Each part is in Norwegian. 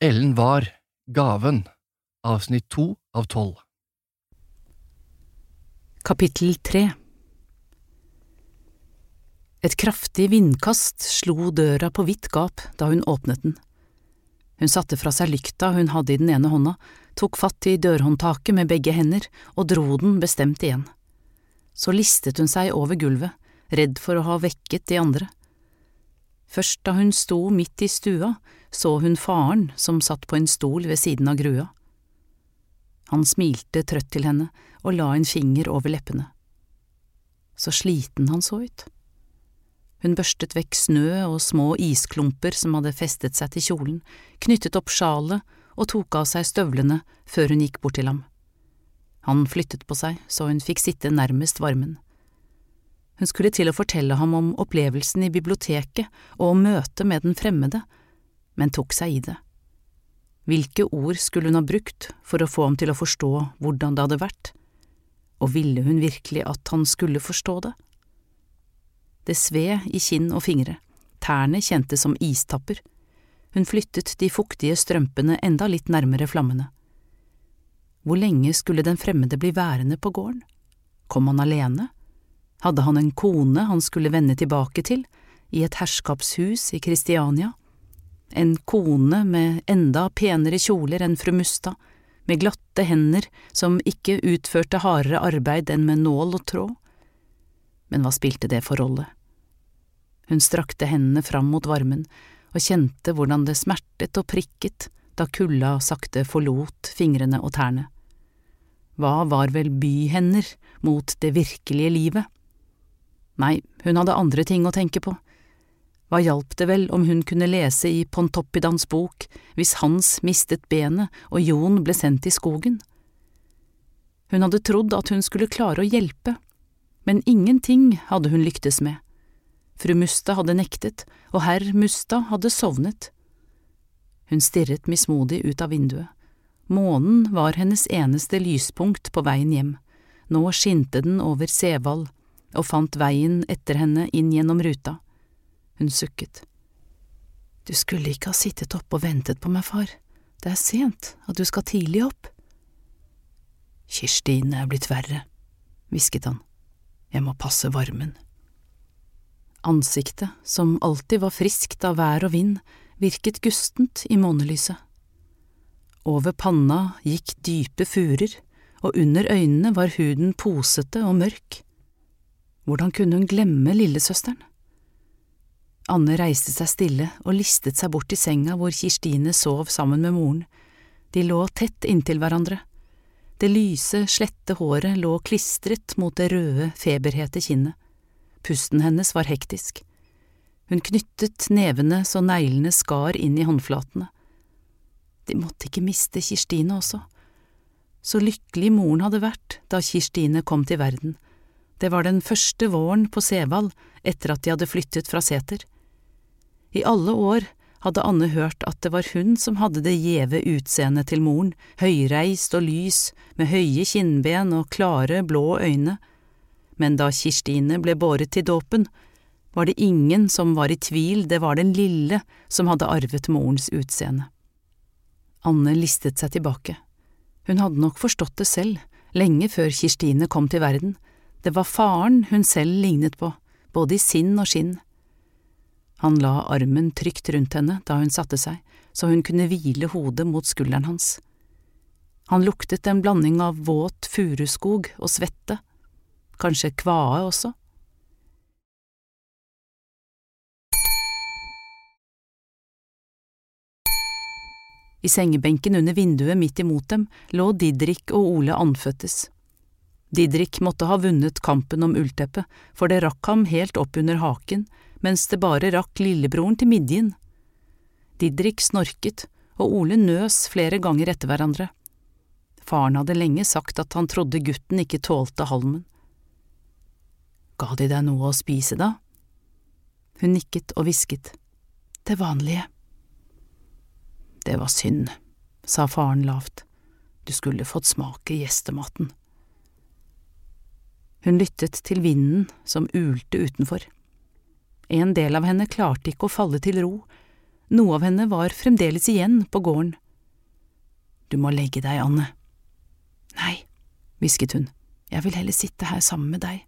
Ellen var Gaven, avsnitt to av tolv. Kapittel tre Et kraftig vindkast slo døra på vidt gap da hun åpnet den. Hun satte fra seg lykta hun hadde i den ene hånda, tok fatt i dørhåndtaket med begge hender og dro den bestemt igjen. Så listet hun seg over gulvet, redd for å ha vekket de andre. Først da hun sto midt i stua, så hun faren som satt på en stol ved siden av grua. Han smilte trøtt til henne og la en finger over leppene. Så sliten han så ut. Hun børstet vekk snø og små isklumper som hadde festet seg til kjolen, knyttet opp sjalet og tok av seg støvlene før hun gikk bort til ham. Han flyttet på seg så hun fikk sitte nærmest varmen. Hun skulle til å fortelle ham om opplevelsen i biblioteket og om møtet med den fremmede, men tok seg i det. Hvilke ord skulle hun ha brukt for å få ham til å forstå hvordan det hadde vært, og ville hun virkelig at han skulle forstå det? Det sved i kinn og fingre, tærne kjentes som istapper. Hun flyttet de fuktige strømpene enda litt nærmere flammene. Hvor lenge skulle den fremmede bli værende på gården? Kom han alene? Hadde han en kone han skulle vende tilbake til, i et herskapshus i Kristiania? En kone med enda penere kjoler enn fru Mustad, med glatte hender som ikke utførte hardere arbeid enn med nål og tråd? Men hva spilte det for rolle? Hun strakte hendene fram mot varmen og kjente hvordan det smertet og prikket da kulda sakte forlot fingrene og tærne. Hva var vel byhender mot det virkelige livet? Nei, hun hadde andre ting å tenke på. Hva hjalp det vel om hun kunne lese i Pontoppidans bok hvis Hans mistet benet og Jon ble sendt i skogen? Hun hadde trodd at hun skulle klare å hjelpe, men ingenting hadde hun lyktes med. Fru Musta hadde nektet, og herr Musta hadde sovnet. Hun stirret mismodig ut av vinduet. Månen var hennes eneste lyspunkt på veien hjem, nå skinte den over Sevald og fant veien etter henne inn gjennom ruta. Hun sukket. Du skulle ikke ha sittet oppe og ventet på meg, far, det er sent, at du skal tidlig opp. Kirstine er blitt verre, hvisket han, jeg må passe varmen. Ansiktet, som alltid var friskt av vær og vind, virket gustent i månelyset. Over panna gikk dype furer, og under øynene var huden posete og mørk. Hvordan kunne hun glemme lillesøsteren? Anne reiste seg stille og listet seg bort til senga hvor Kirstine sov sammen med moren. De lå tett inntil hverandre. Det lyse, slette håret lå klistret mot det røde, feberhete kinnet. Pusten hennes var hektisk. Hun knyttet nevene så neglene skar inn i håndflatene. De måtte ikke miste Kirstine også. Så lykkelig moren hadde vært da Kirstine kom til verden. Det var den første våren på Sevald etter at de hadde flyttet fra Seter. I alle år hadde Anne hørt at det var hun som hadde det gjeve utseendet til moren, høyreist og lys, med høye kinnben og klare, blå øyne men da Kirstine ble båret til dåpen, var det ingen som var i tvil, det var den lille som hadde arvet morens utseende. Anne listet seg tilbake. Hun hadde nok forstått det selv, lenge før Kirstine kom til verden, det var faren hun selv lignet på, både i sinn og skinn. Han la armen trygt rundt henne da hun satte seg, så hun kunne hvile hodet mot skulderen hans. Han luktet en blanding av våt furuskog og svette kanskje kvae også? I sengebenken under vinduet midt imot dem lå Didrik og Ole andføttes. Didrik måtte ha vunnet kampen om ullteppet, for det rakk ham helt opp under haken, mens det bare rakk lillebroren til midjen. Didrik snorket, og Ole nøs flere ganger etter hverandre. Faren hadde lenge sagt at han trodde gutten ikke tålte halmen. Ga de deg noe å spise, da? Hun nikket og hvisket. Det vanlige. Det var synd, sa faren lavt. Du skulle fått smake gjestematen. Hun lyttet til vinden som ulte utenfor. En del av henne klarte ikke å falle til ro, noe av henne var fremdeles igjen på gården. Du må legge deg, Anne. Nei, hvisket hun, jeg vil heller sitte her sammen med deg.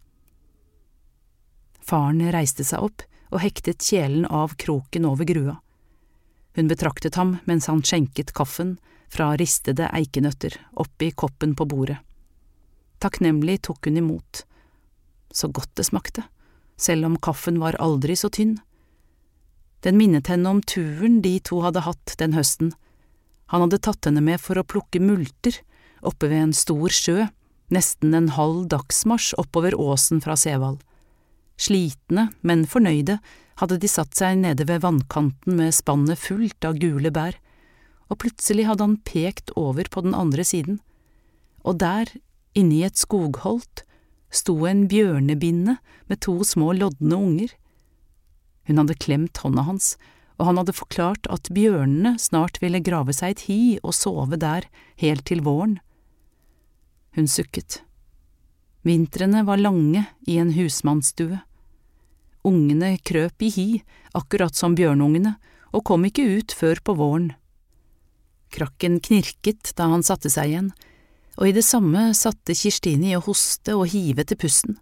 Faren reiste seg opp og hektet kjelen av kroken over grua. Hun betraktet ham mens han skjenket kaffen fra ristede eikenøtter oppi koppen på bordet. Takknemlig tok hun imot. Så godt det smakte, selv om kaffen var aldri så tynn. Den minnet henne om turen de to hadde hatt den høsten. Han hadde tatt henne med for å plukke multer oppe ved en stor sjø, nesten en halv dagsmarsj oppover åsen fra Sevald. Slitne, men fornøyde, hadde de satt seg nede ved vannkanten med spannet fullt av gule bær, og plutselig hadde han pekt over på den andre siden, og der, inne i et skogholt, sto en bjørnebinne med to små lodne unger. Hun hadde klemt hånda hans, og han hadde forklart at bjørnene snart ville grave seg et hi og sove der helt til våren. Hun sukket. Vintrene var lange i en husmannsstue. Ungene krøp i hi, akkurat som bjørnungene, og kom ikke ut før på våren. Krakken knirket da han satte seg igjen, og i det samme satte Kirstine i å hoste og hive til pusten.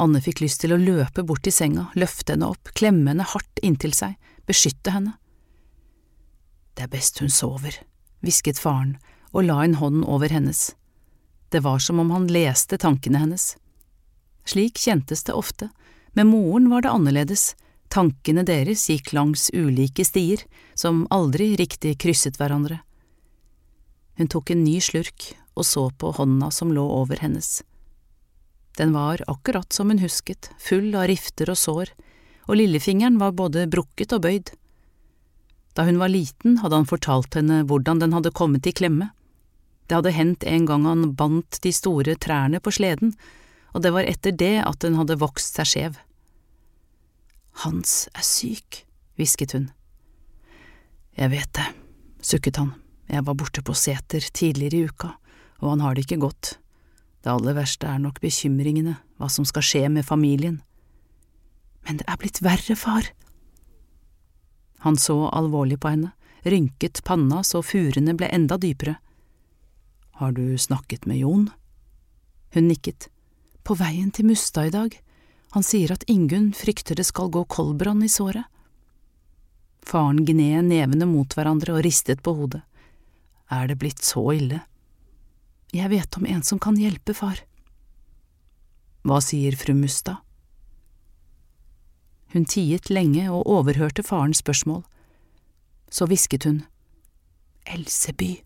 Anne fikk lyst til å løpe bort til senga, løfte henne opp, klemme henne hardt inntil seg, beskytte henne. Det er best hun sover, hvisket faren og la en hånd over hennes. Det var som om han leste tankene hennes. Slik kjentes det ofte, med moren var det annerledes, tankene deres gikk langs ulike stier, som aldri riktig krysset hverandre. Hun tok en ny slurk og så på hånda som lå over hennes. Den var akkurat som hun husket, full av rifter og sår, og lillefingeren var både brukket og bøyd. Da hun var liten, hadde han fortalt henne hvordan den hadde kommet i klemme. Det hadde hendt en gang han bandt de store trærne på sleden, og det var etter det at den hadde vokst seg skjev. Hans er syk, hvisket hun. Jeg vet det, sukket han, jeg var borte på seter tidligere i uka, og han har det ikke godt. Det aller verste er nok bekymringene, hva som skal skje med familien. Men det er blitt verre, far. Han så alvorlig på henne, rynket panna så furene ble enda dypere. Har du snakket med Jon? Hun nikket. På veien til Mustad i dag. Han sier at Ingunn frykter det skal gå koldbrann i såret. Faren gned nevene mot hverandre og ristet på hodet. Er det blitt så ille? Jeg vet om en som kan hjelpe, far. Hva sier fru Mustad? Hun tiet lenge og overhørte farens spørsmål. Så hvisket hun, Elseby.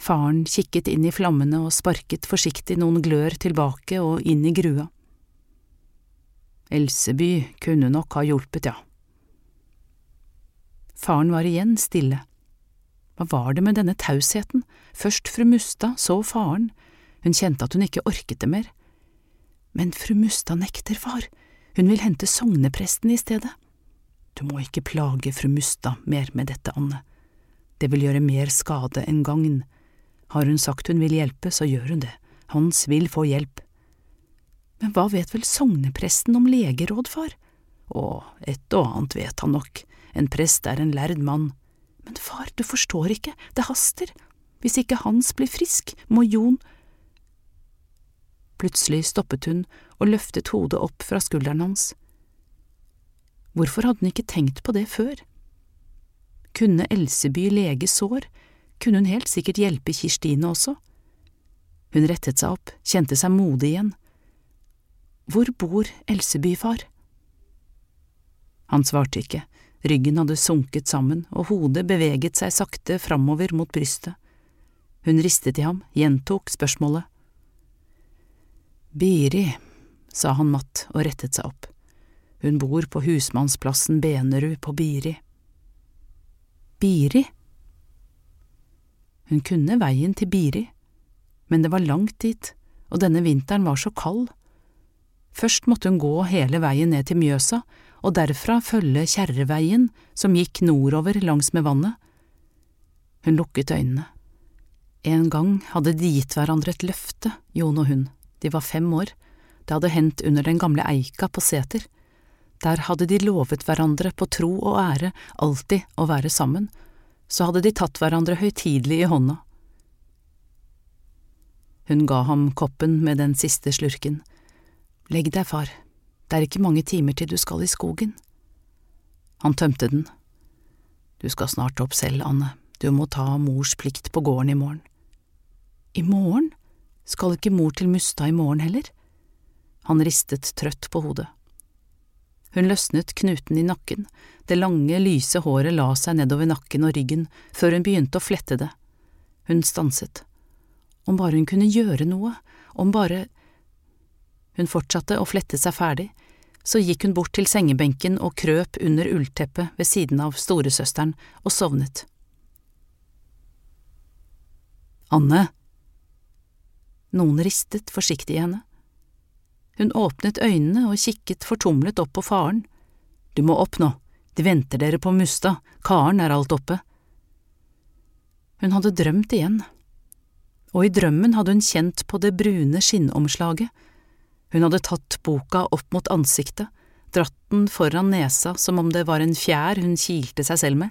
Faren kikket inn i flammene og sparket forsiktig noen glør tilbake og inn i grua. Elseby kunne nok ha hjulpet, ja. Faren var igjen stille. Hva var det med denne tausheten, først fru Mustad, så faren, hun kjente at hun ikke orket det mer. Men fru Mustad nekter, far, hun vil hente sognepresten i stedet. Du må ikke plage fru Mustad mer med dette, Anne, det vil gjøre mer skade enn gagn. Har hun sagt hun vil hjelpe, så gjør hun det, Hans vil få hjelp. Men hva vet vel sognepresten om legeråd, far? Å, et og annet vet han nok, en prest er en lærd mann. Men far, du forstår ikke, det haster, hvis ikke Hans blir frisk, må Jon… Plutselig stoppet hun og løftet hodet opp fra skulderen hans. Hvorfor hadde hun ikke tenkt på det før? Kunne Elseby lege sår, kunne hun helt sikkert hjelpe Kirstine også. Hun rettet seg opp, kjente seg modig igjen. Hvor bor Elseby, far? Han svarte ikke, ryggen hadde sunket sammen og hodet beveget seg sakte framover mot brystet. Hun ristet i ham, gjentok spørsmålet. Biri, sa han matt og rettet seg opp. Hun bor på husmannsplassen Benerud på Biri. Biri? Hun kunne veien til Biri, men det var langt dit, og denne vinteren var så kald. Først måtte hun gå hele veien ned til Mjøsa, og derfra følge Kjerreveien som gikk nordover langs med vannet. Hun lukket øynene. En gang hadde de gitt hverandre et løfte, Jon og hun, de var fem år, det hadde hendt under den gamle eika på seter. Der hadde de lovet hverandre på tro og ære alltid å være sammen, så hadde de tatt hverandre høytidelig i hånda. Hun ga ham koppen med den siste slurken. Legg deg, far, det er ikke mange timer til du skal i skogen. Han tømte den. Du skal snart opp selv, Anne, du må ta mors plikt på gården i morgen. I morgen? Skal ikke mor til Mustad i morgen heller? Han ristet trøtt på hodet. Hun løsnet knuten i nakken, det lange, lyse håret la seg nedover nakken og ryggen før hun begynte å flette det. Hun stanset. Om bare hun kunne gjøre noe, om bare… Hun fortsatte å flette seg ferdig, så gikk hun bort til sengebenken og krøp under ullteppet ved siden av storesøsteren og sovnet. Anne! Noen ristet forsiktig i henne. Hun åpnet øynene og kikket fortumlet opp på faren. Du må opp nå, de venter dere på Mustad, karen er alt oppe. Hun hadde drømt igjen, og i drømmen hadde hun kjent på det brune skinnomslaget. Hun hadde tatt boka opp mot ansiktet, dratt den foran nesa som om det var en fjær hun kilte seg selv med.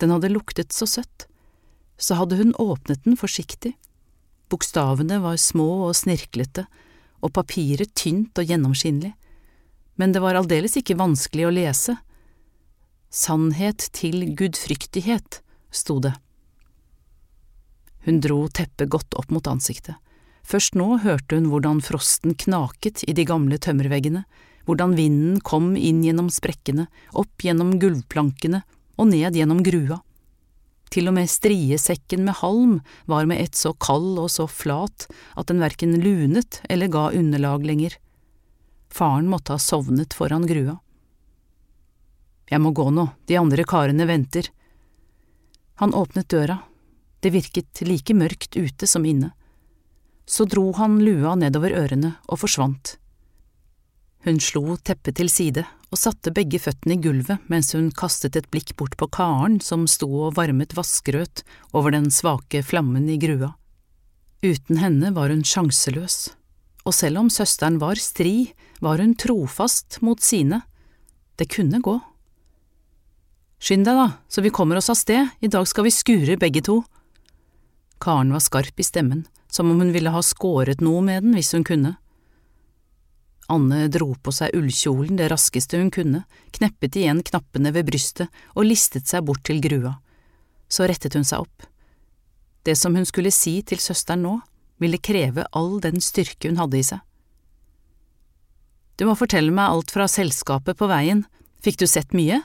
Den hadde luktet så søtt. Så hadde hun åpnet den forsiktig. Bokstavene var små og snirklete, og papiret tynt og gjennomskinnelig, men det var aldeles ikke vanskelig å lese. Sannhet til gudfryktighet, sto det. Hun dro teppet godt opp mot ansiktet. Først nå hørte hun hvordan frosten knaket i de gamle tømmerveggene, hvordan vinden kom inn gjennom sprekkene, opp gjennom gulvplankene og ned gjennom grua. Til og med striesekken med halm var med ett så kald og så flat at den verken lunet eller ga underlag lenger. Faren måtte ha sovnet foran grua. Jeg må gå nå, de andre karene venter. Han åpnet døra, det virket like mørkt ute som inne. Så dro han lua nedover ørene og forsvant. Hun slo teppet til side og satte begge føttene i gulvet mens hun kastet et blikk bort på Karen som sto og varmet vassgrøt over den svake flammen i grua. Uten henne var hun sjanseløs, og selv om søsteren var stri, var hun trofast mot sine. Det kunne gå. Skynd deg, da, så vi kommer oss av sted, i dag skal vi skure begge to. Karen var skarp i stemmen, som om hun ville ha skåret noe med den hvis hun kunne. Anne dro på seg ullkjolen det raskeste hun kunne, kneppet igjen knappene ved brystet og listet seg bort til grua. Så rettet hun seg opp. Det som hun skulle si til søsteren nå, ville kreve all den styrke hun hadde i seg. Du må fortelle meg alt fra selskapet på veien, fikk du sett mye?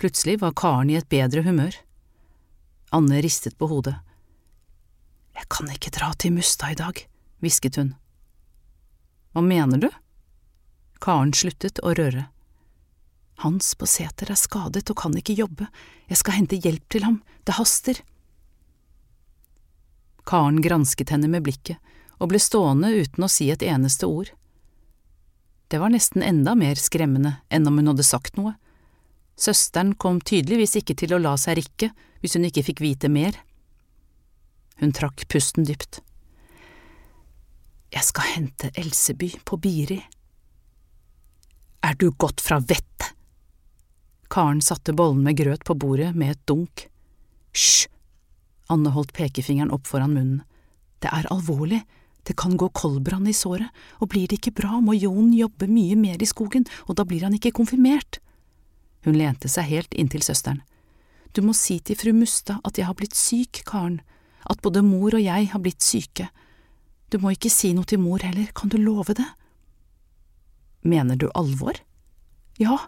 Plutselig var Karen i et bedre humør. Anne ristet på hodet. Jeg kan ikke dra til Mustad i dag, hvisket hun. Hva mener du? Karen sluttet å røre. Hans på seter er skadet og kan ikke jobbe, jeg skal hente hjelp til ham, det haster. Karen gransket henne med blikket og ble stående uten å si et eneste ord. Det var nesten enda mer skremmende enn om hun hadde sagt noe. Søsteren kom tydeligvis ikke til å la seg rikke hvis hun ikke fikk vite mer. Hun trakk pusten dypt. Jeg skal hente Elseby på Biri. Er du gått fra vettet? Karen satte bollen med grøt på bordet med et dunk. Hysj! Anne holdt pekefingeren opp foran munnen. Det er alvorlig, det kan gå koldbrann i såret, og blir det ikke bra, må Jon jobbe mye mer i skogen, og da blir han ikke konfirmert. Hun lente seg helt inntil søsteren. Du må si til fru Mustad at jeg har blitt syk, Karen, at både mor og jeg har blitt syke. Du må ikke si noe til mor heller, kan du love det? Mener du alvor? Ja.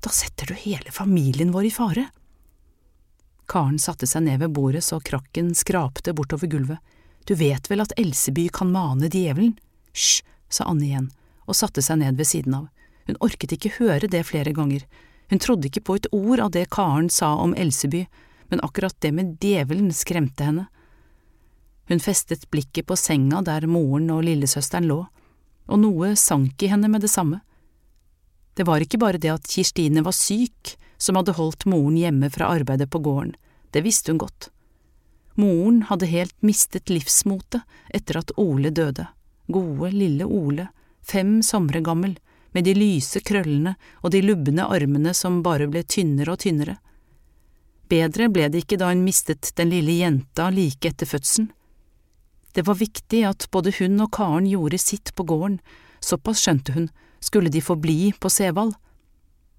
Da setter du hele familien vår i fare. Karen satte seg ned ved bordet så krakken skrapte bortover gulvet. Du vet vel at Elseby kan mane djevelen? Hysj, sa Anne igjen, og satte seg ned ved siden av. Hun orket ikke høre det flere ganger. Hun trodde ikke på et ord av det Karen sa om Elseby, men akkurat det med djevelen skremte henne. Hun festet blikket på senga der moren og lillesøsteren lå, og noe sank i henne med det samme. Det var ikke bare det at Kirstine var syk som hadde holdt moren hjemme fra arbeidet på gården, det visste hun godt. Moren hadde helt mistet livsmotet etter at Ole døde, gode, lille Ole, fem somre gammel, med de lyse krøllene og de lubne armene som bare ble tynnere og tynnere. Bedre ble det ikke da hun mistet den lille jenta like etter fødselen. Det var viktig at både hun og Karen gjorde sitt på gården, såpass skjønte hun, skulle de få bli på Sevald.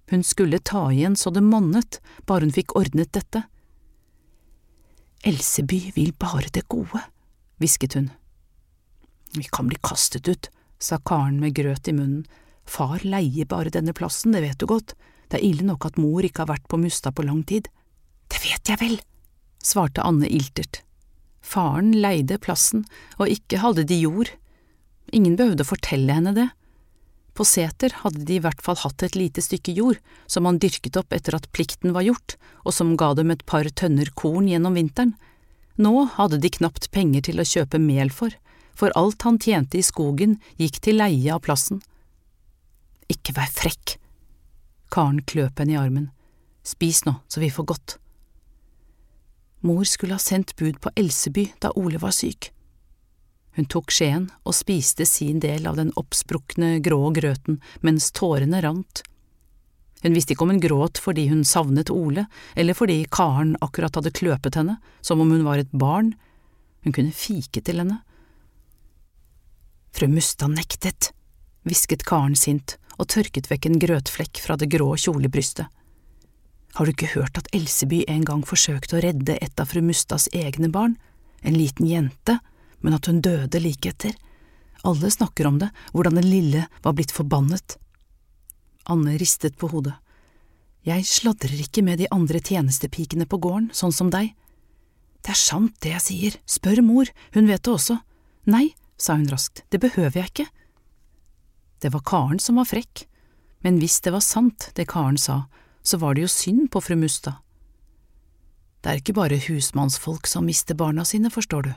Hun skulle ta igjen så det monnet, bare hun fikk ordnet dette. Elseby vil bare det gode, hvisket hun. Vi kan bli kastet ut, sa Karen med grøt i munnen. Far leier bare denne plassen, det vet du godt, det er ille nok at mor ikke har vært på Mustad på lang tid. Det vet jeg vel, svarte Anne iltert. Faren leide plassen, og ikke hadde de jord. Ingen behøvde å fortelle henne det. På seter hadde de i hvert fall hatt et lite stykke jord som han dyrket opp etter at plikten var gjort, og som ga dem et par tønner korn gjennom vinteren. Nå hadde de knapt penger til å kjøpe mel for, for alt han tjente i skogen gikk til leie av plassen. Ikke vær frekk. Karen kløp henne i armen. Spis nå, så vi får godt. Mor skulle ha sendt bud på Elseby da Ole var syk. Hun tok skjeen og spiste sin del av den oppsprukne, grå grøten mens tårene rant. Hun visste ikke om hun gråt fordi hun savnet Ole, eller fordi Karen akkurat hadde kløpet henne, som om hun var et barn. Hun kunne fike til henne. Fru Mustad nektet, hvisket Karen sint og tørket vekk en grøtflekk fra det grå kjolebrystet. Har du ikke hørt at Elseby en gang forsøkte å redde et av fru Mustads egne barn, en liten jente, men at hun døde like etter? Alle snakker om det, hvordan den lille var blitt forbannet. Anne ristet på hodet. Jeg sladrer ikke med de andre tjenestepikene på gården, sånn som deg. Det er sant det jeg sier, spør mor, hun vet det også. Nei, sa hun raskt, det behøver jeg ikke. Det var Karen som var frekk, men hvis det var sant, det Karen sa, så var det jo synd på fru Mustad. Det er ikke bare husmannsfolk som mister barna sine, forstår du.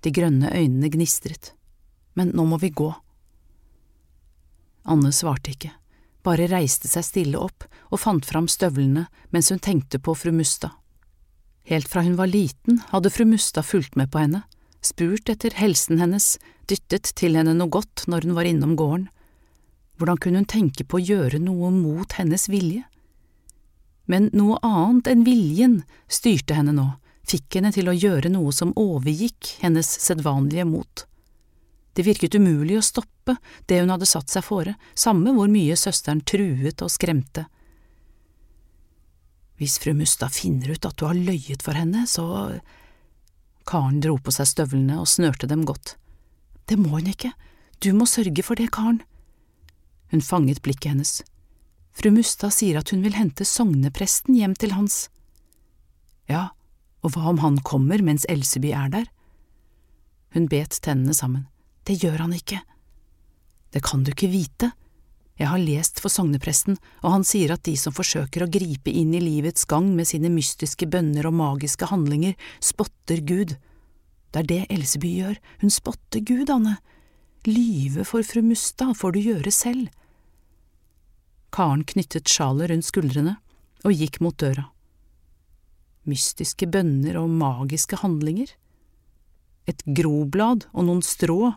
De grønne øynene gnistret. Men nå må vi gå. Anne svarte ikke, bare reiste seg stille opp og fant fram støvlene mens hun tenkte på fru Mustad. Helt fra hun var liten hadde fru Mustad fulgt med på henne, spurt etter helsen hennes, dyttet til henne noe godt når hun var innom gården. Hvordan kunne hun tenke på å gjøre noe mot hennes vilje? Men noe annet enn viljen styrte henne nå, fikk henne til å gjøre noe som overgikk hennes sedvanlige mot. Det virket umulig å stoppe det hun hadde satt seg fore, samme hvor mye søsteren truet og skremte. Hvis fru Mustad finner ut at du har løyet for henne, så… Karen dro på seg støvlene og snørte dem godt. Det må hun ikke, du må sørge for det, Karen. Hun fanget blikket hennes. Fru Mustad sier at hun vil hente sognepresten hjem til Hans. Ja, og hva om han kommer mens Elseby er der? Hun bet tennene sammen. Det gjør han ikke. Det kan du ikke vite. Jeg har lest for sognepresten, og han sier at de som forsøker å gripe inn i livets gang med sine mystiske bønner og magiske handlinger, spotter Gud. Det er det Elseby gjør, hun spotter Gud, Anne. Lyve for fru Mustad får du gjøre selv. Karen knyttet sjalet rundt skuldrene og gikk mot døra. Mystiske bønner og magiske handlinger? Et groblad og noen strå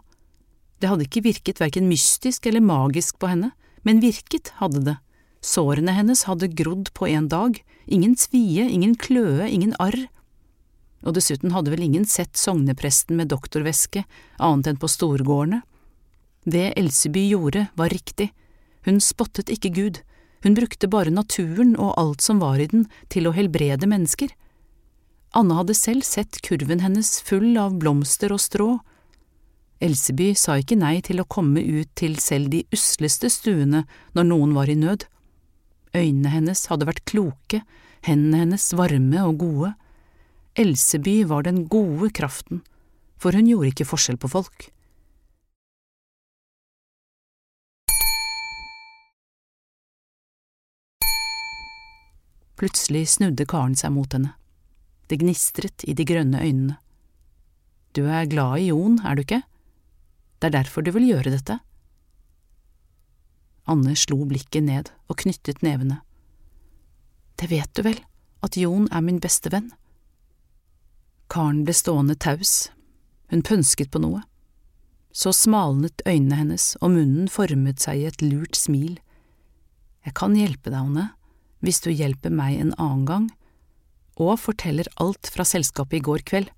det hadde ikke virket verken mystisk eller magisk på henne, men virket hadde det. Sårene hennes hadde grodd på en dag, ingen svie, ingen kløe, ingen arr. Og dessuten hadde vel ingen sett sognepresten med doktorveske annet enn på storgårdene. Det Elseby gjorde, var riktig, hun spottet ikke Gud, hun brukte bare naturen og alt som var i den, til å helbrede mennesker. Anne hadde selv sett kurven hennes full av blomster og strå, Elseby sa ikke nei til å komme ut til selv de usleste stuene når noen var i nød. Øynene hennes hadde vært kloke, hendene hennes varme og gode. Elseby var den gode kraften, for hun gjorde ikke forskjell på folk. Plutselig snudde Karen seg mot henne. Det gnistret i de grønne øynene. Du er glad i Jon, er du ikke? Det er derfor du vil gjøre dette. Anne slo blikket ned og knyttet nevene. Det vet du vel, at Jon er min beste venn. Karen ble stående taus, hun pønsket på noe. Så smalnet øynene hennes, og munnen formet seg i et lurt smil. Jeg kan hjelpe deg, Anne, hvis du hjelper meg en annen gang, og forteller alt fra selskapet i går kveld.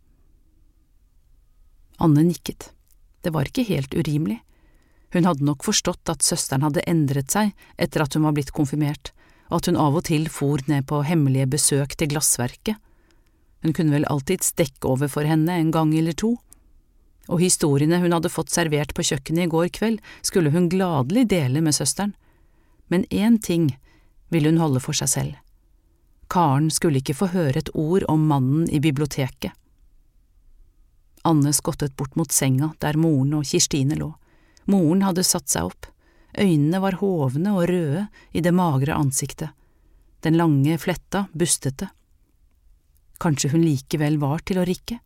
Anne nikket. Det var ikke helt urimelig. Hun hadde nok forstått at søsteren hadde endret seg etter at hun var blitt konfirmert, og at hun av og til for ned på hemmelige besøk til glassverket. Hun kunne vel alltids dekke over for henne en gang eller to og historiene hun hadde fått servert på kjøkkenet i går kveld, skulle hun gladelig dele med søsteren. Men én ting ville hun holde for seg selv. Karen skulle ikke få høre et ord om mannen i biblioteket. Anne skottet bort mot senga der moren og Kirstine lå. Moren hadde satt seg opp. Øynene var hovne og røde i det magre ansiktet. Den lange fletta bustete. Kanskje hun likevel var til å rikke?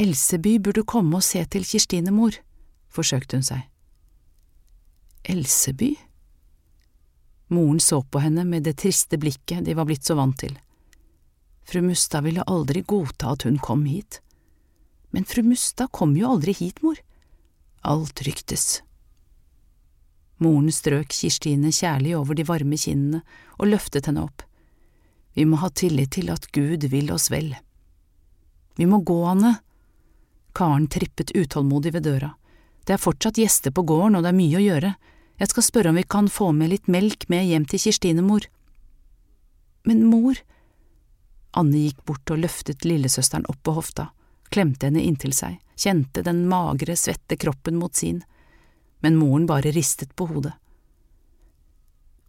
Elseby burde komme og se til Kirstine, mor, forsøkte hun seg. Elseby? Moren så på henne med det triste blikket de var blitt så vant til. Fru Mustad ville aldri godta at hun kom hit. Men fru Mustad kom jo aldri hit, mor. Alt ryktes. Moren strøk Kirstine kjærlig over de varme kinnene og løftet henne opp. Vi må ha tillit til at Gud vil oss vel. Vi må gå, Anne, Karen trippet utålmodig ved døra. Det er fortsatt gjester på gården, og det er mye å gjøre. Jeg skal spørre om vi kan få med litt melk med hjem til Kirstine, mor. Men mor… Anne gikk bort og løftet lillesøsteren opp på hofta, klemte henne inntil seg, kjente den magre, svette kroppen mot sin, men moren bare ristet på hodet.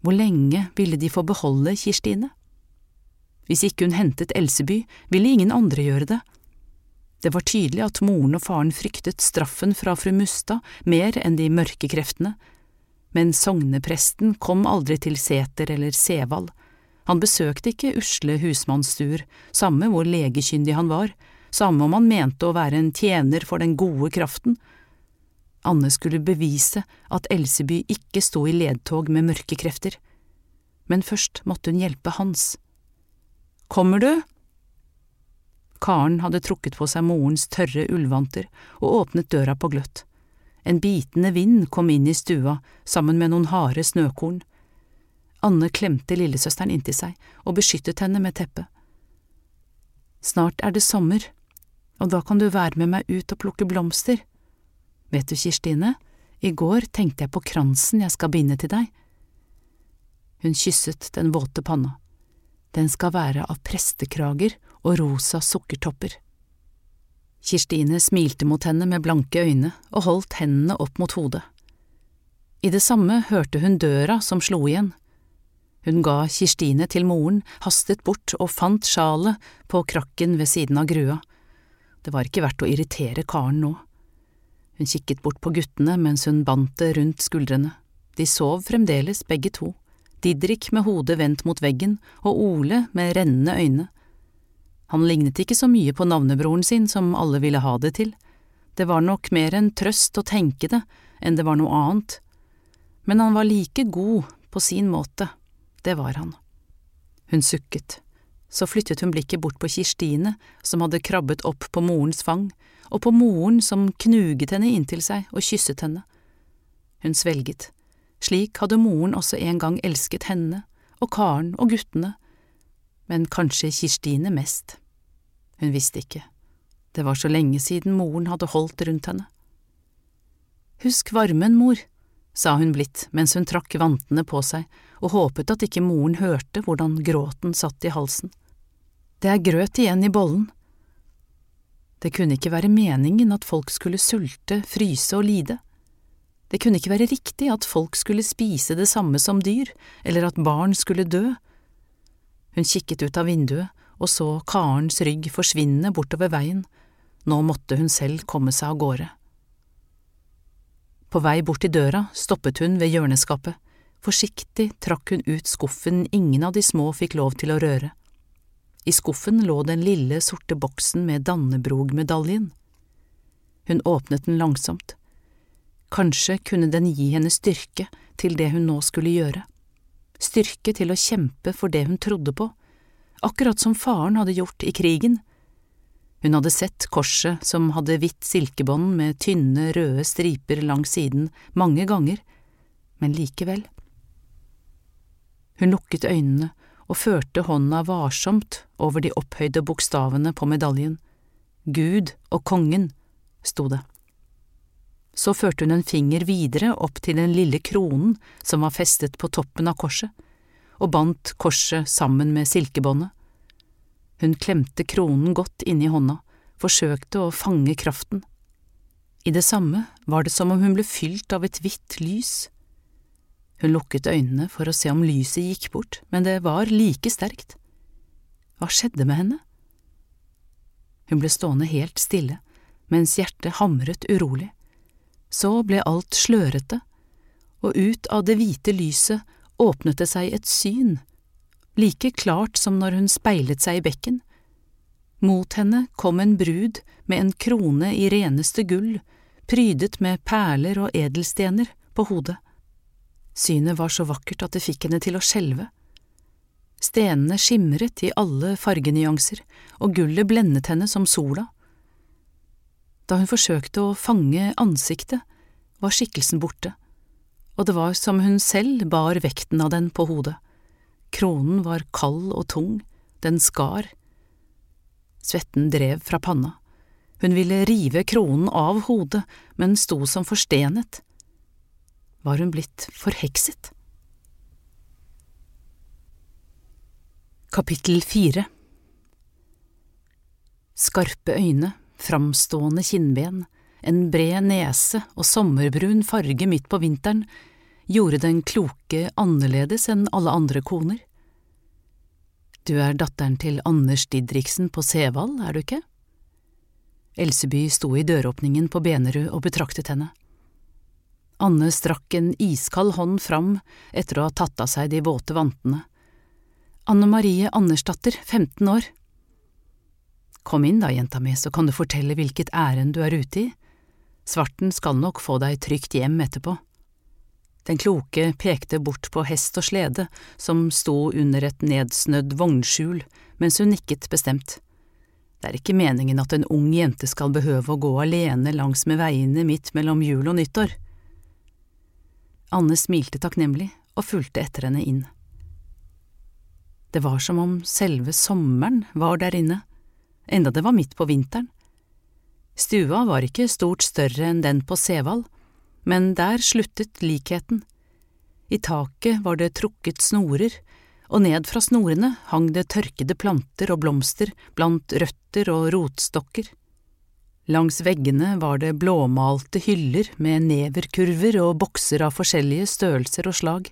Hvor lenge ville de få beholde Kirstine? Hvis ikke hun hentet Elseby, ville ingen andre gjøre det, det var tydelig at moren og faren fryktet straffen fra fru Mustad mer enn de mørke kreftene, men sognepresten kom aldri til Seter eller Sevald. Han besøkte ikke usle husmannsstuer, samme hvor legekyndig han var, samme om han mente å være en tjener for den gode kraften. Anne skulle bevise at Elseby ikke sto i ledtog med mørke krefter, men først måtte hun hjelpe Hans. Kommer du? Karen hadde trukket på seg morens tørre ullvanter og åpnet døra på gløtt. En bitende vind kom inn i stua sammen med noen harde snøkorn. Anne klemte lillesøsteren inntil seg og beskyttet henne med teppet. Snart er det sommer, og da kan du være med meg ut og plukke blomster. Vet du, Kirstine, i går tenkte jeg på kransen jeg skal binde til deg. Hun kysset den våte panna. Den skal være av prestekrager og rosa sukkertopper. Kirstine smilte mot henne med blanke øyne og holdt hendene opp mot hodet. I det samme hørte hun døra som slo igjen. Hun ga Kirstine til moren, hastet bort og fant sjalet på krakken ved siden av grua. Det var ikke verdt å irritere karen nå. Hun kikket bort på guttene mens hun bandt det rundt skuldrene. De sov fremdeles, begge to, Didrik med hodet vendt mot veggen og Ole med rennende øyne. Han lignet ikke så mye på navnebroren sin som alle ville ha det til. Det var nok mer en trøst å tenke det enn det var noe annet. Men han var like god på sin måte, det var han. Hun sukket. Så flyttet hun blikket bort på Kirstine, som hadde krabbet opp på morens fang, og på moren som knuget henne inntil seg og kysset henne. Hun svelget. Slik hadde moren også en gang elsket henne, og Karen og guttene, men kanskje Kirstine mest. Hun visste ikke. Det var så lenge siden moren hadde holdt rundt henne. Husk varmen, mor, sa hun blidt mens hun trakk vantene på seg og håpet at ikke moren hørte hvordan gråten satt i halsen. Det er grøt igjen i bollen. Det kunne ikke være meningen at folk skulle sulte, fryse og lide. Det kunne ikke være riktig at folk skulle spise det samme som dyr, eller at barn skulle dø. Hun kikket ut av vinduet og så Karens rygg forsvinne bortover veien, nå måtte hun selv komme seg av gårde. På vei bort til døra stoppet hun ved hjørneskapet, forsiktig trakk hun ut skuffen ingen av de små fikk lov til å røre. I skuffen lå den lille, sorte boksen med Dannebrog-medaljen. Hun åpnet den langsomt. Kanskje kunne den gi henne styrke til det hun nå skulle gjøre, styrke til å kjempe for det hun trodde på, akkurat som faren hadde gjort i krigen. Hun hadde sett korset som hadde hvitt silkebånd med tynne, røde striper langs siden mange ganger, men likevel. Hun lukket øynene og førte hånda varsomt over de opphøyde bokstavene på medaljen. Gud og kongen, sto det. Så førte hun en finger videre opp til den lille kronen som var festet på toppen av korset, og bandt korset sammen med silkebåndet. Hun klemte kronen godt inni hånda, forsøkte å fange kraften. I det samme var det som om hun ble fylt av et hvitt lys. Hun lukket øynene for å se om lyset gikk bort, men det var like sterkt. Hva skjedde med henne? Hun ble stående helt stille, mens hjertet hamret urolig. Så ble alt slørete, og ut av det hvite lyset åpnet det seg et syn, like klart som når hun speilet seg i bekken. Mot henne kom en brud med en krone i reneste gull, prydet med perler og edelstener på hodet. Synet var så vakkert at det fikk henne til å skjelve. Stenene skimret i alle fargenyanser, og gullet blendet henne som sola. Da hun forsøkte å fange ansiktet, var skikkelsen borte, og det var som hun selv bar vekten av den på hodet. Kronen var kald og tung, den skar. Svetten drev fra panna. Hun ville rive kronen av hodet, men sto som forstenet. Var hun blitt forhekset? Kapittel fire Skarpe øyne, framstående kinnben, en bred nese og sommerbrun farge midt på vinteren gjorde den kloke annerledes enn alle andre koner. Du er datteren til Anders Didriksen på Sevald, er du ikke? Elseby sto i døråpningen på Benerud og betraktet henne. Anne strakk en iskald hånd fram etter å ha tatt av seg de våte vantene. Anne Marie Andersdatter, 15 år. Kom inn da, jenta mi, så kan du fortelle hvilket ærend du er ute i. Svarten skal nok få deg trygt hjem etterpå. Den kloke pekte bort på hest og slede som sto under et nedsnødd vognskjul mens hun nikket bestemt. Det er ikke meningen at en ung jente skal behøve å gå alene langs med veiene midt mellom jul og nyttår. Anne smilte takknemlig og fulgte etter henne inn. Det var som om selve sommeren var der inne, enda det var midt på vinteren. Stua var ikke stort større enn den på Sevald, men der sluttet likheten. I taket var det trukket snorer, og ned fra snorene hang det tørkede planter og blomster blant røtter og rotstokker. Langs veggene var det blåmalte hyller med neverkurver og bokser av forskjellige størrelser og slag.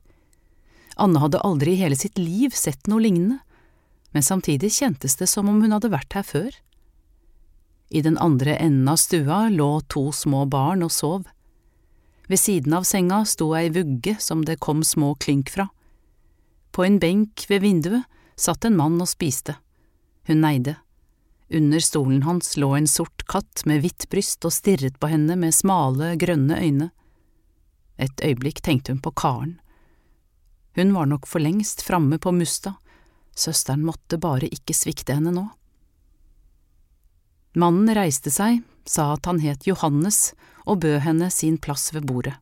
Anne hadde aldri i hele sitt liv sett noe lignende, men samtidig kjentes det som om hun hadde vært her før. I den andre enden av stua lå to små barn og sov. Ved siden av senga sto ei vugge som det kom små klynk fra. På en benk ved vinduet satt en mann og spiste. Hun neide. Under stolen hans lå en sort katt med hvitt bryst og stirret på henne med smale, grønne øyne. Et øyeblikk tenkte hun på Karen. Hun var nok for lengst framme på Musta, søsteren måtte bare ikke svikte henne nå. Mannen reiste seg, sa at han het Johannes og bød henne sin plass ved bordet.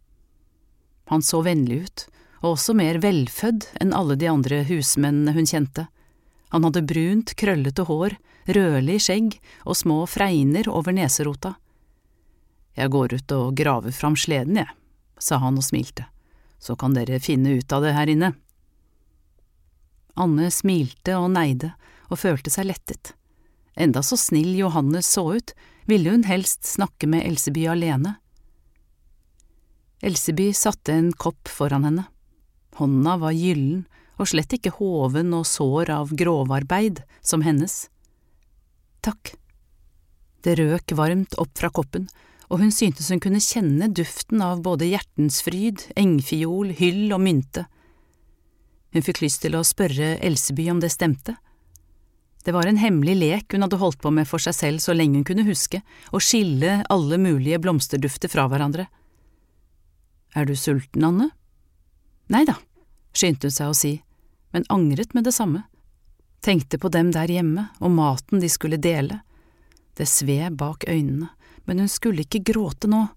Han så vennlig ut, og også mer velfødd enn alle de andre husmennene hun kjente. Han hadde brunt, krøllete hår, rødlig skjegg og små fregner over neserota. Jeg går ut og graver fram sleden, jeg, sa han og smilte, så kan dere finne ut av det her inne. Anne smilte og neide og følte seg lettet. Enda så snill Johannes så ut, ville hun helst snakke med Elseby alene. Elseby satte en kopp foran henne. Hånda var gyllen og slett ikke hoven og sår av grovarbeid som hennes. Takk. Det røk varmt opp fra koppen, og hun syntes hun kunne kjenne duften av både hjertensfryd, engfiol, hyll og mynte. Hun fikk lyst til å spørre Elseby om det stemte. Det var en hemmelig lek hun hadde holdt på med for seg selv så lenge hun kunne huske, å skille alle mulige blomsterdufter fra hverandre. Er du sulten, Anne? Nei da, skyndte hun seg å si, men angret med det samme. Tenkte på dem der hjemme og maten de skulle dele. Det sved bak øynene, men hun skulle ikke gråte nå.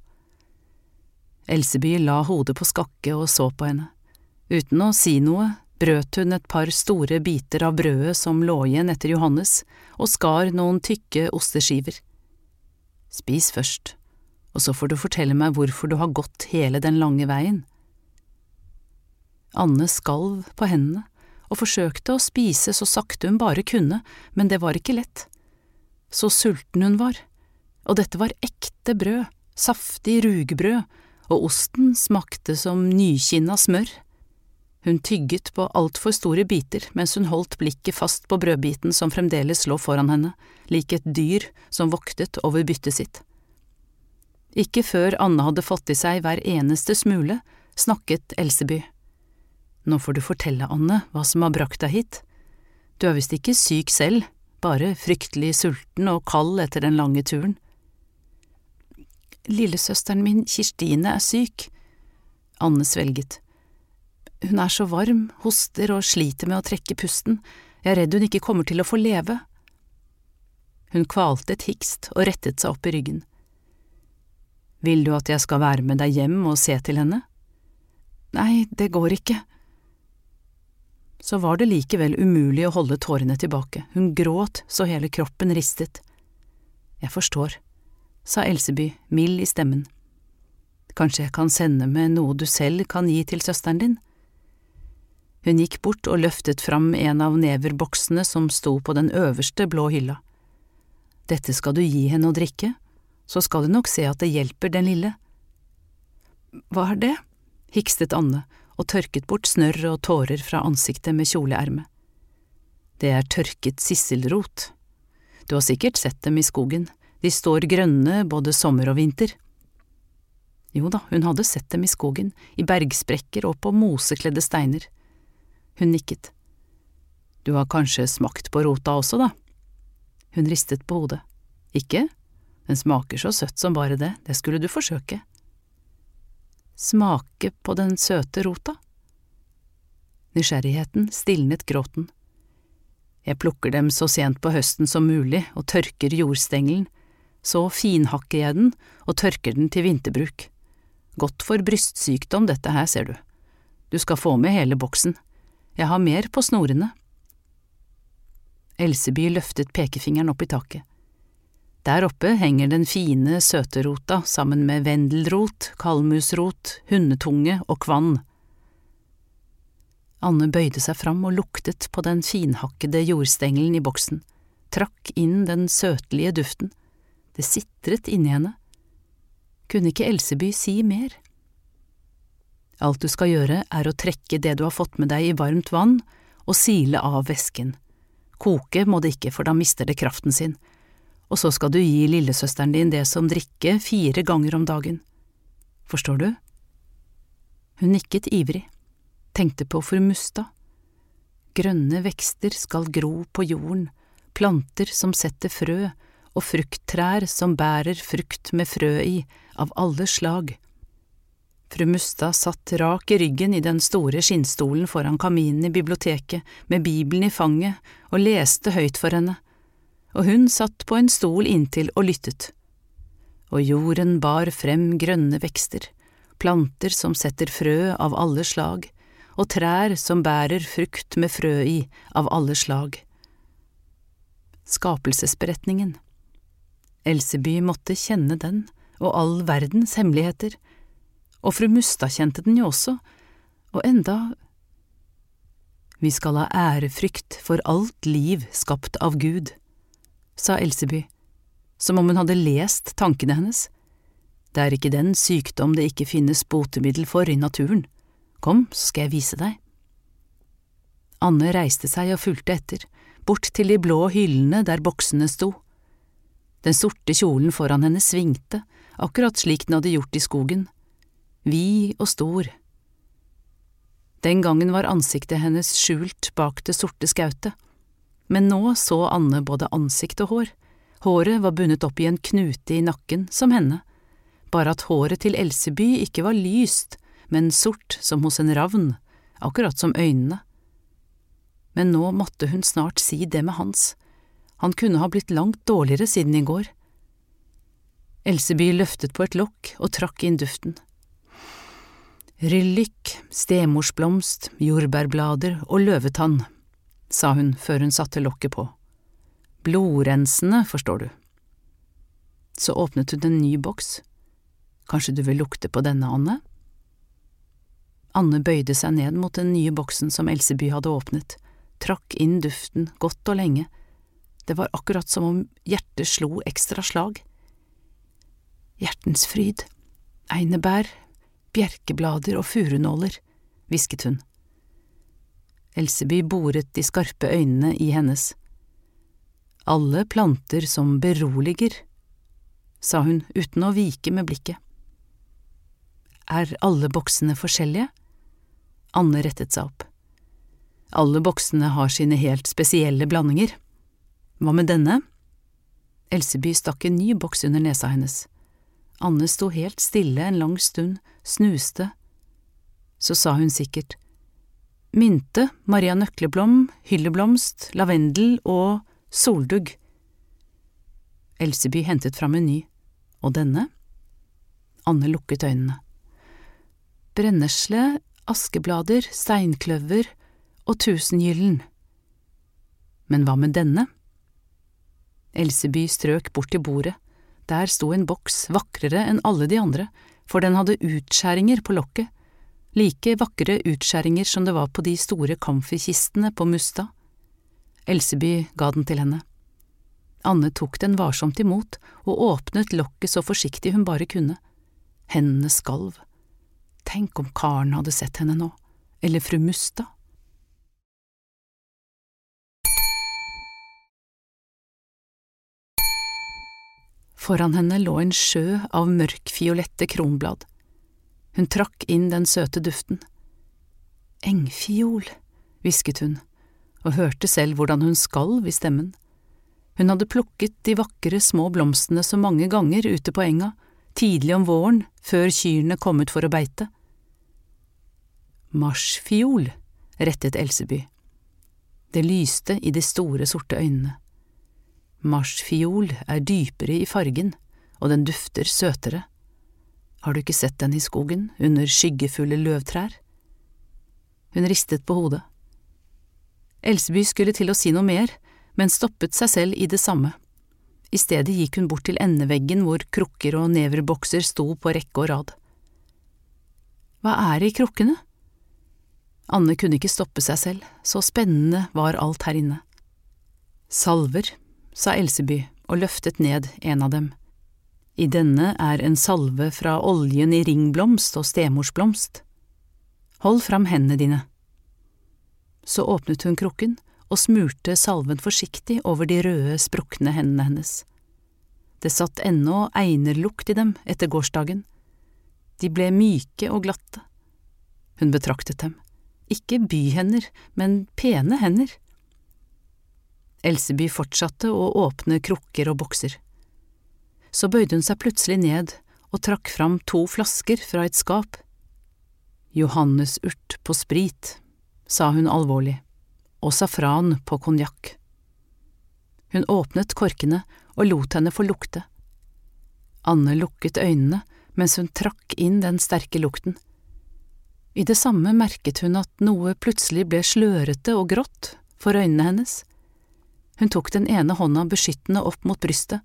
Elseby la hodet på skakke og så på henne. Uten å si noe brøt hun et par store biter av brødet som lå igjen etter Johannes, og skar noen tykke osteskiver. Spis først, og så får du fortelle meg hvorfor du har gått hele den lange veien. Anne skalv på hendene og forsøkte å spise så sakte hun bare kunne, men det var ikke lett. Så sulten hun var, og dette var ekte brød, saftig rugbrød, og osten smakte som nykinna smør. Hun tygget på altfor store biter mens hun holdt blikket fast på brødbiten som fremdeles lå foran henne, lik et dyr som voktet over byttet sitt. Ikke før Anne hadde fått i seg hver eneste smule, snakket Elseby. Nå får du fortelle, Anne, hva som har brakt deg hit. Du er visst ikke syk selv, bare fryktelig sulten og kald etter den lange turen. Lillesøsteren min, Kirstine, er syk. Anne svelget. Hun er så varm, hoster og sliter med å trekke pusten, jeg er redd hun ikke kommer til å få leve. Hun kvalte et hikst og rettet seg opp i ryggen. Vil du at jeg skal være med deg hjem og se til henne? Nei, det går ikke. Så var det likevel umulig å holde tårene tilbake, hun gråt så hele kroppen ristet. Jeg forstår, sa Elseby, mild i stemmen. Kanskje jeg kan sende med noe du selv kan gi til søsteren din? Hun gikk bort og løftet fram en av neverboksene som sto på den øverste blå hylla. Dette skal du gi henne å drikke, så skal du nok se at det hjelper den lille. Hva er det? hikstet Anne og tørket bort snørr og tårer fra ansiktet med kjoleermet. Det er tørket sisselrot. Du har sikkert sett dem i skogen, de står grønne både sommer og vinter. Jo da, hun hadde sett dem i skogen, i bergsprekker og på mosekledde steiner. Hun nikket. Du har kanskje smakt på rota også, da? Hun ristet på hodet. Ikke? Den smaker så søtt som bare det, det skulle du forsøke. Smake på den søte rota? Nysgjerrigheten stilnet gråten. Jeg plukker dem så sent på høsten som mulig og tørker jordstengelen, så finhakker jeg den og tørker den til vinterbruk. Godt for brystsykdom dette her, ser du. Du skal få med hele boksen. Jeg har mer på snorene. Elseby løftet pekefingeren opp i taket. Der oppe henger den fine søterota sammen med vendelrot, kalmusrot, hundetunge og kvann. Anne bøyde seg fram og luktet på den finhakkede jordstengelen i boksen, trakk inn den søtlige duften. Det sitret inni henne. Kunne ikke Elseby si mer? Alt du skal gjøre er å trekke det du har fått med deg i varmt vann og sile av væsken. Koke må det ikke, for da mister det kraften sin. Og så skal du gi lillesøsteren din det som drikke fire ganger om dagen. Forstår du? Hun nikket ivrig, tenkte på fru Mustad. Grønne vekster skal gro på jorden, planter som setter frø, og frukttrær som bærer frukt med frø i, av alle slag. Fru Mustad satt rak i ryggen i den store skinnstolen foran kaminen i biblioteket med Bibelen i fanget og leste høyt for henne, og hun satt på en stol inntil og lyttet. Og jorden bar frem grønne vekster, planter som setter frø av alle slag, og trær som bærer frukt med frø i av alle slag. Skapelsesberetningen Elseby måtte kjenne den og all verdens hemmeligheter og fru Mustad kjente den jo også, og enda… Vi skal ha ærefrykt for alt liv skapt av Gud, sa Elseby, som om hun hadde lest tankene hennes. Det er ikke den sykdom det ikke finnes botemiddel for i naturen. Kom, så skal jeg vise deg. Anne reiste seg og fulgte etter, bort til de blå hyllene der boksene sto. Den sorte kjolen foran henne svingte, akkurat slik den hadde gjort i skogen vid og stor. Den gangen var ansiktet hennes skjult bak det sorte skautet, men nå så Anne både ansikt og hår. Håret var bundet opp i en knute i nakken, som henne, bare at håret til Elseby ikke var lyst, men sort som hos en ravn, akkurat som øynene. Men nå måtte hun snart si det med Hans. Han kunne ha blitt langt dårligere siden i går. Elseby løftet på et lokk og trakk inn duften. Ryllik, stemorsblomst, jordbærblader og løvetann, sa hun før hun satte lokket på. Blodrensende, forstår du. Så åpnet hun en ny boks. Kanskje du vil lukte på denne, Anne? Anne bøyde seg ned mot den nye boksen som Elseby hadde åpnet, trakk inn duften godt og lenge. Det var akkurat som om hjertet slo ekstra slag. Hjertens fryd, einebær, bjerkeblader og furunåler, hvisket hun. Elseby boret de skarpe øynene i hennes. Alle planter som beroliger, sa hun uten å vike med blikket. Er alle boksene forskjellige? Anne rettet seg opp. Alle boksene har sine helt spesielle blandinger. Hva med denne? Elseby stakk en ny boks under nesa hennes. Anne sto helt stille en lang stund, snuste. Så sa hun sikkert mynte, Maria Nøkleblom, hylleblomst, lavendel og soldugg. Elseby hentet fram en ny. Og denne? Anne lukket øynene. Brennesle, askeblader, steinkløver og tusengyllen. Men hva med denne? Elseby strøk bort til bordet der sto en boks vakrere enn alle de andre, for den hadde utskjæringer på lokket, like vakre utskjæringer som det var på de store kamferkistene på Mustad. Elseby ga den til henne. Anne tok den varsomt imot og åpnet lokket så forsiktig hun bare kunne. Hendene skalv. Tenk om karen hadde sett henne nå, eller fru Mustad. Foran henne lå en sjø av mørkfiolette kronblad. Hun trakk inn den søte duften. Engfiol, hvisket hun, og hørte selv hvordan hun skalv i stemmen. Hun hadde plukket de vakre små blomstene så mange ganger ute på enga, tidlig om våren, før kyrne kom ut for å beite. Marsfiol, rettet Elseby. Det lyste i de store, sorte øynene. Marsfiol er dypere i fargen, og den dufter søtere. Har du ikke sett den i skogen, under skyggefulle løvtrær? Hun ristet på hodet. Elseby skulle til å si noe mer, men stoppet seg selv i det samme. I stedet gikk hun bort til endeveggen hvor krukker og neverbokser sto på rekke og rad. Hva er det i krukkene? Anne kunne ikke stoppe seg selv, så spennende var alt her inne. Salver, sa Elseby og løftet ned en av dem. I denne er en salve fra oljen i ringblomst og stemorsblomst. Hold fram hendene dine. Så åpnet hun krukken og smurte salven forsiktig over de røde, sprukne hendene hennes. Det satt ennå einerlukt i dem etter gårsdagen. De ble myke og glatte. Hun betraktet dem. Ikke byhender, men pene hender. Elseby fortsatte å åpne krukker og bokser. Så bøyde hun seg plutselig ned og trakk fram to flasker fra et skap. Johannesurt på sprit, sa hun alvorlig, og safran på konjakk. Hun åpnet korkene og lot henne få lukte. Anne lukket øynene mens hun trakk inn den sterke lukten. I det samme merket hun at noe plutselig ble slørete og grått for øynene hennes. Hun tok den ene hånda beskyttende opp mot brystet.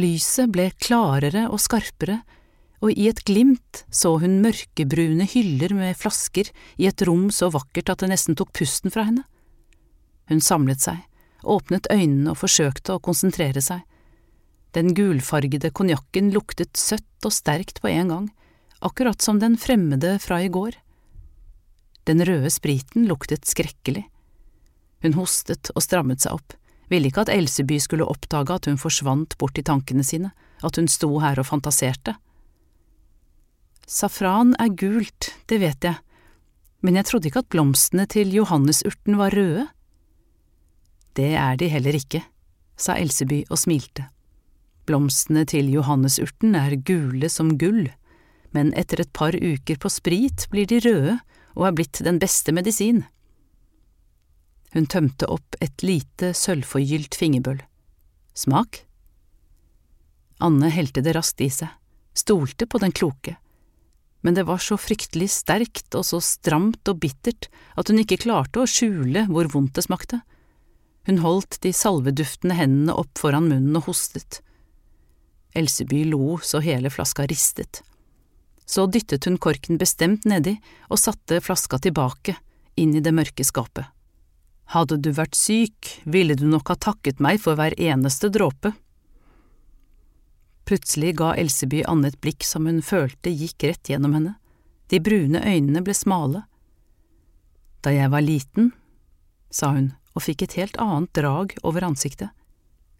Lyset ble klarere og skarpere, og i et glimt så hun mørkebrune hyller med flasker i et rom så vakkert at det nesten tok pusten fra henne. Hun samlet seg, åpnet øynene og forsøkte å konsentrere seg. Den gulfargede konjakken luktet søtt og sterkt på en gang, akkurat som den fremmede fra i går. Den røde spriten luktet skrekkelig. Hun hostet og strammet seg opp ville ikke at Elseby skulle oppdage at hun forsvant bort i tankene sine, at hun sto her og fantaserte. Safran er gult, det vet jeg, men jeg trodde ikke at blomstene til johannesurten var røde. Det er de heller ikke, sa Elseby og smilte. Blomstene til johannesurten er gule som gull, men etter et par uker på sprit blir de røde og er blitt den beste medisin. Hun tømte opp et lite, sølvforgylt fingerbøl. Smak? Anne helte det raskt i seg, stolte på den kloke, men det var så fryktelig sterkt og så stramt og bittert at hun ikke klarte å skjule hvor vondt det smakte. Hun holdt de salveduftende hendene opp foran munnen og hostet. Elseby lo så hele flaska ristet. Så dyttet hun korken bestemt nedi og satte flaska tilbake, inn i det mørke skapet. Hadde du vært syk, ville du nok ha takket meg for hver eneste dråpe. Plutselig ga Elseby Anne et blikk som hun følte gikk rett gjennom henne, de brune øynene ble smale. Da jeg var liten, sa hun og fikk et helt annet drag over ansiktet,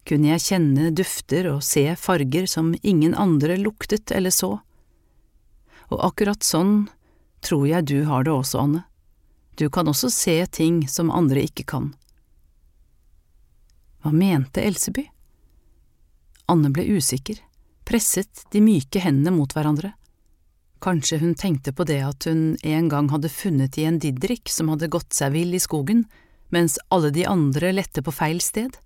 kunne jeg kjenne dufter og se farger som ingen andre luktet eller så. Og akkurat sånn tror jeg du har det også, Anne. Du kan også se ting som andre ikke kan. Hva mente Elseby? Anne ble usikker, presset de myke hendene mot hverandre. Kanskje hun tenkte på det at hun en gang hadde funnet igjen Didrik som hadde gått seg vill i skogen, mens alle de andre lette på feil sted?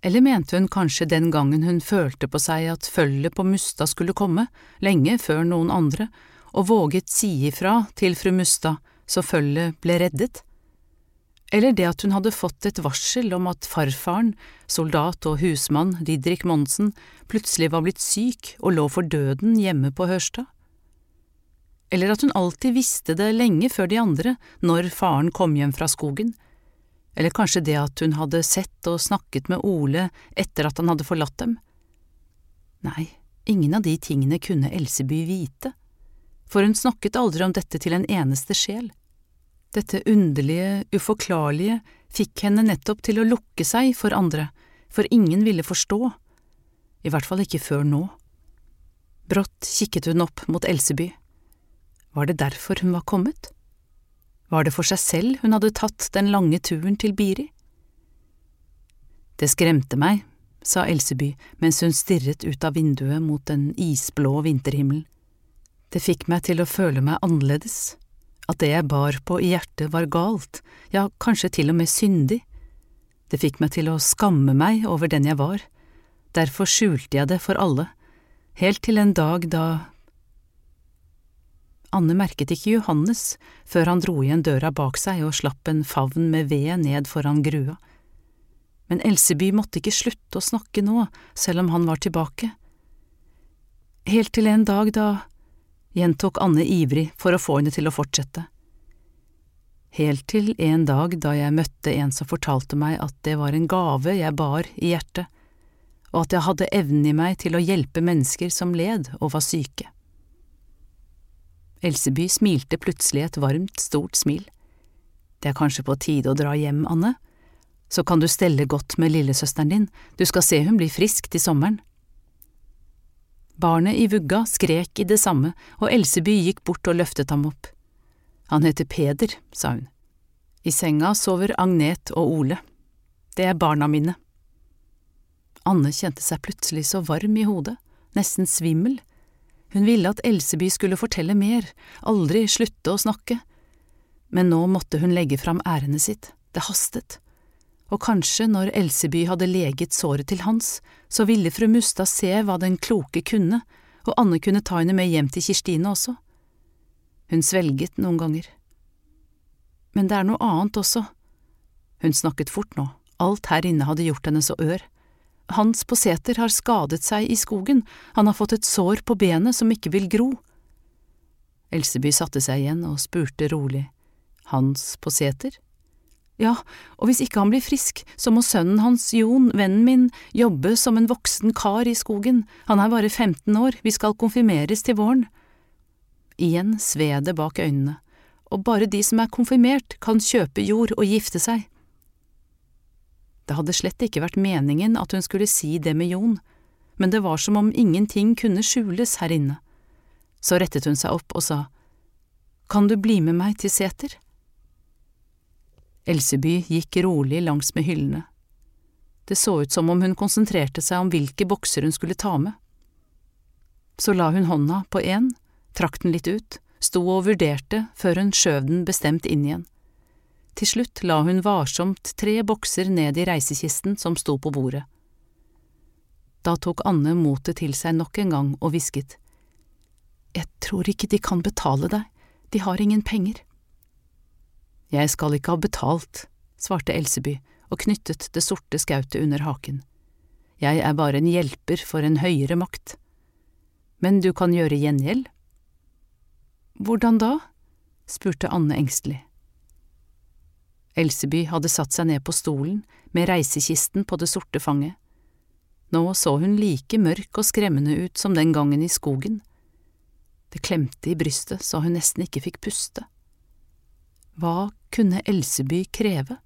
Eller mente hun kanskje den gangen hun følte på seg at følget på Mustad skulle komme, lenge før noen andre, og våget si ifra til fru Mustad så følget ble reddet? Eller det at hun hadde fått et varsel om at farfaren, soldat og husmann Didrik Monsen, plutselig var blitt syk og lå for døden hjemme på Hørstad? Eller at hun alltid visste det lenge før de andre, når faren kom hjem fra skogen? Eller kanskje det at hun hadde sett og snakket med Ole etter at han hadde forlatt dem? Nei, ingen av de tingene kunne Elseby vite, for hun snakket aldri om dette til en eneste sjel. Dette underlige, uforklarlige fikk henne nettopp til å lukke seg for andre, for ingen ville forstå, i hvert fall ikke før nå. Brått kikket hun opp mot Elseby. Var det derfor hun var kommet? Var det for seg selv hun hadde tatt den lange turen til Biri? Det skremte meg, sa Elseby mens hun stirret ut av vinduet mot den isblå vinterhimmelen. Det fikk meg til å føle meg annerledes, at det jeg bar på i hjertet var galt, ja, kanskje til og med syndig. Det fikk meg til å skamme meg over den jeg var, derfor skjulte jeg det for alle, helt til en dag da Anne merket ikke Johannes før han dro igjen døra bak seg og slapp en favn med ved ned foran grua. Men Elseby måtte ikke slutte å snakke nå, selv om han var tilbake. Helt til en dag da, gjentok Anne ivrig for å få henne til å fortsette. Helt til en dag da jeg møtte en som fortalte meg at det var en gave jeg bar i hjertet, og at jeg hadde evnen i meg til å hjelpe mennesker som led og var syke. Elseby smilte plutselig et varmt, stort smil. Det er kanskje på tide å dra hjem, Anne? Så kan du stelle godt med lillesøsteren din, du skal se hun blir frisk til sommeren. Barnet i vugga skrek i det samme, og Elseby gikk bort og løftet ham opp. Han heter Peder, sa hun. I senga sover Agnet og Ole. Det er barna mine. Anne kjente seg plutselig så varm i hodet, nesten svimmel. Hun ville at Elseby skulle fortelle mer, aldri slutte å snakke. Men nå måtte hun legge fram ærendet sitt, det hastet. Og kanskje når Elseby hadde leget såret til Hans, så ville fru Mustad se hva den kloke kunne, og Anne kunne ta henne med hjem til Kirstine også. Hun svelget noen ganger. Men det er noe annet også. Hun snakket fort nå, alt her inne hadde gjort henne så ør. Hans på seter har skadet seg i skogen, han har fått et sår på benet som ikke vil gro. Elseby satte seg igjen og spurte rolig, Hans poseter? Ja, og hvis ikke han blir frisk, så må sønnen hans, Jon, vennen min, jobbe som en voksen kar i skogen, han er bare 15 år, vi skal konfirmeres til våren. Igjen sved det bak øynene, og bare de som er konfirmert, kan kjøpe jord og gifte seg. Det hadde slett ikke vært meningen at hun skulle si det med Jon, men det var som om ingenting kunne skjules her inne. Så rettet hun seg opp og sa, Kan du bli med meg til seter? Elseby gikk rolig langs med hyllene. Det så ut som om hun konsentrerte seg om hvilke bokser hun skulle ta med. Så la hun hånda på én, trakk den litt ut, sto og vurderte før hun skjøv den bestemt inn igjen. Til slutt la hun varsomt tre bokser ned i reisekisten som sto på bordet. Da tok Anne motet til seg nok en gang og hvisket. Jeg tror ikke de kan betale deg, de har ingen penger. Jeg skal ikke ha betalt, svarte Elseby og knyttet det sorte skautet under haken. Jeg er bare en hjelper for en høyere makt. Men du kan gjøre gjengjeld? Hvordan da? spurte Anne engstelig. Elseby hadde satt seg ned på stolen med reisekisten på det sorte fanget. Nå så hun like mørk og skremmende ut som den gangen i skogen. Det klemte i brystet så hun nesten ikke fikk puste. Hva kunne Elseby kreve?